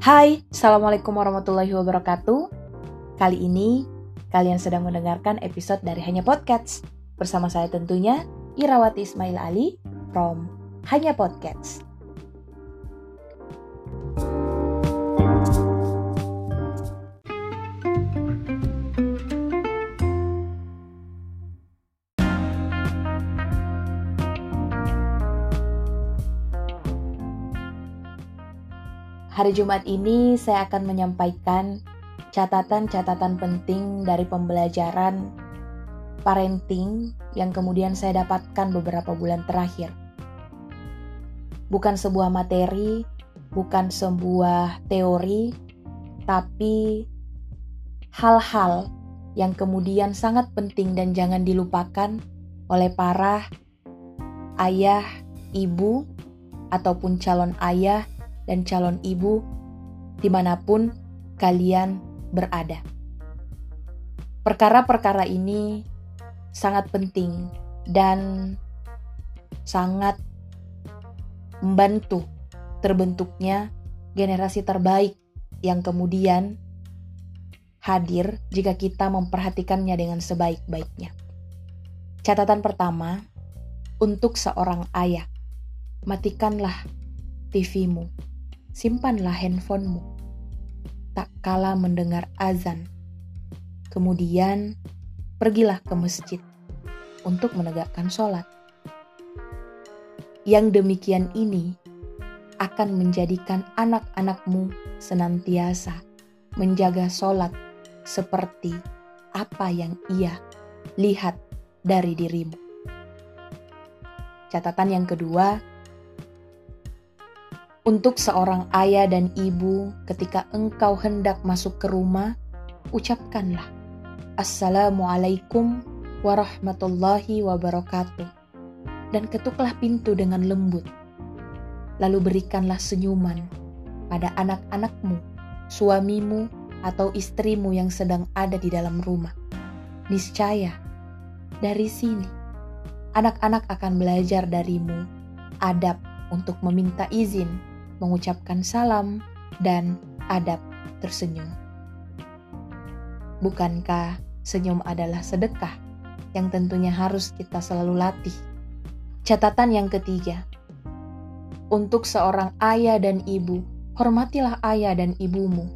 Hai, Assalamualaikum warahmatullahi wabarakatuh. Kali ini, kalian sedang mendengarkan episode dari Hanya Podcast. Bersama saya tentunya, Irawati Ismail Ali from Hanya Podcast. Hari Jumat ini saya akan menyampaikan catatan-catatan penting dari pembelajaran parenting yang kemudian saya dapatkan beberapa bulan terakhir. Bukan sebuah materi, bukan sebuah teori, tapi hal-hal yang kemudian sangat penting dan jangan dilupakan oleh para ayah, ibu, ataupun calon ayah dan calon ibu di mana pun kalian berada. Perkara-perkara ini sangat penting dan sangat membantu terbentuknya generasi terbaik yang kemudian hadir jika kita memperhatikannya dengan sebaik-baiknya. Catatan pertama, untuk seorang ayah, matikanlah TV-mu simpanlah handphonemu. Tak kala mendengar azan. Kemudian, pergilah ke masjid untuk menegakkan sholat. Yang demikian ini akan menjadikan anak-anakmu senantiasa menjaga sholat seperti apa yang ia lihat dari dirimu. Catatan yang kedua, untuk seorang ayah dan ibu, ketika engkau hendak masuk ke rumah, ucapkanlah Assalamualaikum warahmatullahi wabarakatuh. Dan ketuklah pintu dengan lembut. Lalu berikanlah senyuman pada anak-anakmu, suamimu, atau istrimu yang sedang ada di dalam rumah. Niscaya, dari sini, anak-anak akan belajar darimu adab untuk meminta izin mengucapkan salam, dan adab tersenyum. Bukankah senyum adalah sedekah yang tentunya harus kita selalu latih? Catatan yang ketiga, untuk seorang ayah dan ibu, hormatilah ayah dan ibumu.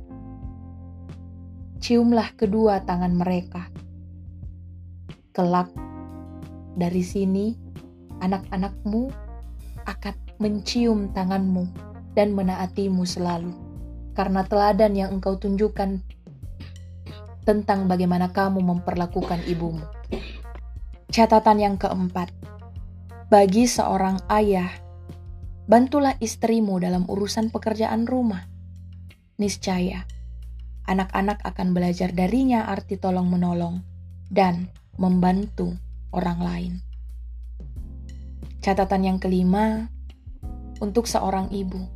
Ciumlah kedua tangan mereka. Kelak, dari sini anak-anakmu akan mencium tanganmu dan menaatimu selalu, karena teladan yang engkau tunjukkan tentang bagaimana kamu memperlakukan ibumu. Catatan yang keempat, bagi seorang ayah, bantulah istrimu dalam urusan pekerjaan rumah. Niscaya, anak-anak akan belajar darinya arti tolong-menolong dan membantu orang lain. Catatan yang kelima, untuk seorang ibu,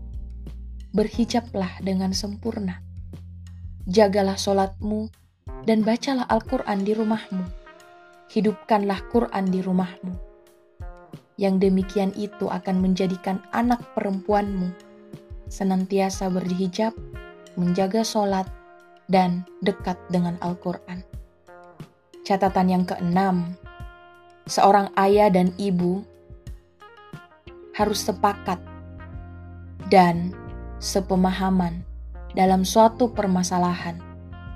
berhijablah dengan sempurna. Jagalah solatmu dan bacalah Al-Quran di rumahmu. Hidupkanlah Quran di rumahmu. Yang demikian itu akan menjadikan anak perempuanmu senantiasa berhijab, menjaga solat, dan dekat dengan Al-Quran. Catatan yang keenam, seorang ayah dan ibu harus sepakat dan sepemahaman dalam suatu permasalahan,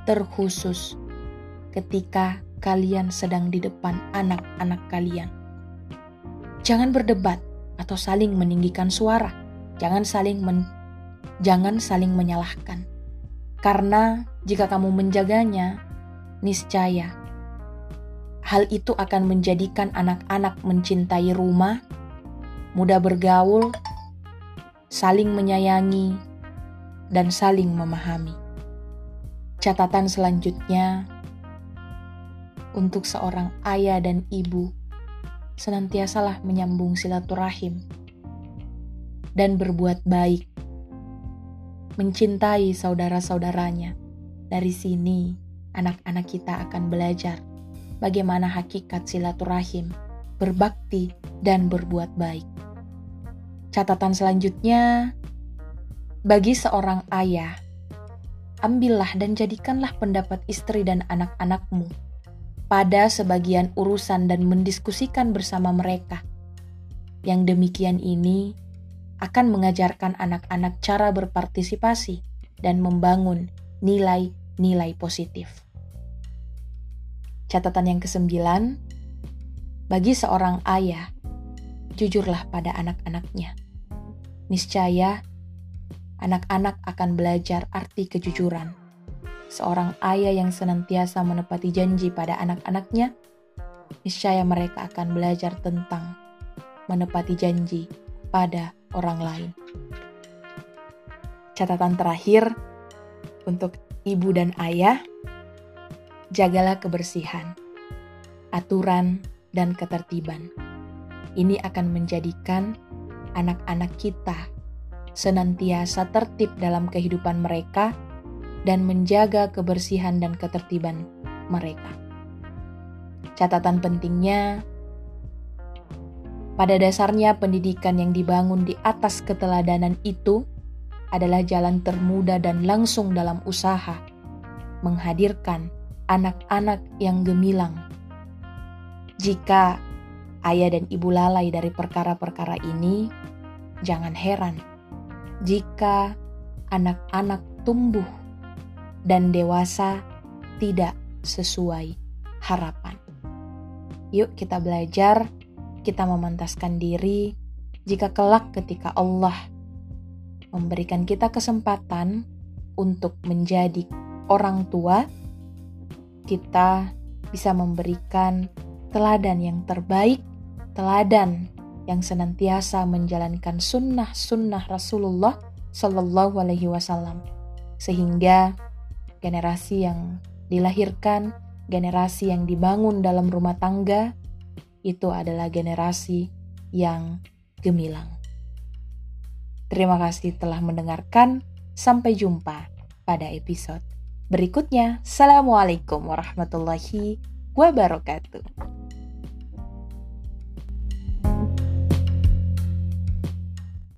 terkhusus ketika kalian sedang di depan anak-anak kalian. Jangan berdebat atau saling meninggikan suara. Jangan saling men jangan saling menyalahkan. Karena jika kamu menjaganya, niscaya hal itu akan menjadikan anak-anak mencintai rumah, mudah bergaul, saling menyayangi, dan saling memahami. Catatan selanjutnya untuk seorang ayah dan ibu, senantiasalah menyambung silaturahim dan berbuat baik, mencintai saudara-saudaranya. Dari sini, anak-anak kita akan belajar bagaimana hakikat silaturahim, berbakti, dan berbuat baik. Catatan selanjutnya, bagi seorang ayah, ambillah dan jadikanlah pendapat istri dan anak-anakmu pada sebagian urusan dan mendiskusikan bersama mereka. Yang demikian ini akan mengajarkan anak-anak cara berpartisipasi dan membangun nilai-nilai positif. Catatan yang kesembilan, bagi seorang ayah, jujurlah pada anak-anaknya. Niscaya, anak-anak akan belajar arti kejujuran. Seorang ayah yang senantiasa menepati janji pada anak-anaknya, niscaya mereka akan belajar tentang menepati janji pada orang lain. Catatan terakhir untuk ibu dan ayah, jagalah kebersihan, aturan, dan ketertiban. Ini akan menjadikan anak-anak kita senantiasa tertib dalam kehidupan mereka dan menjaga kebersihan dan ketertiban mereka. Catatan pentingnya, pada dasarnya pendidikan yang dibangun di atas keteladanan itu adalah jalan termudah dan langsung dalam usaha menghadirkan anak-anak yang gemilang. Jika ayah dan ibu lalai dari perkara-perkara ini, jangan heran jika anak-anak tumbuh dan dewasa tidak sesuai harapan. Yuk, kita belajar, kita memantaskan diri. Jika kelak ketika Allah memberikan kita kesempatan untuk menjadi orang tua, kita bisa memberikan teladan yang terbaik, teladan yang senantiasa menjalankan sunnah-sunnah Rasulullah Shallallahu Alaihi Wasallam, sehingga generasi yang dilahirkan, generasi yang dibangun dalam rumah tangga, itu adalah generasi yang gemilang. Terima kasih telah mendengarkan. Sampai jumpa pada episode berikutnya. Assalamualaikum warahmatullahi wabarakatuh.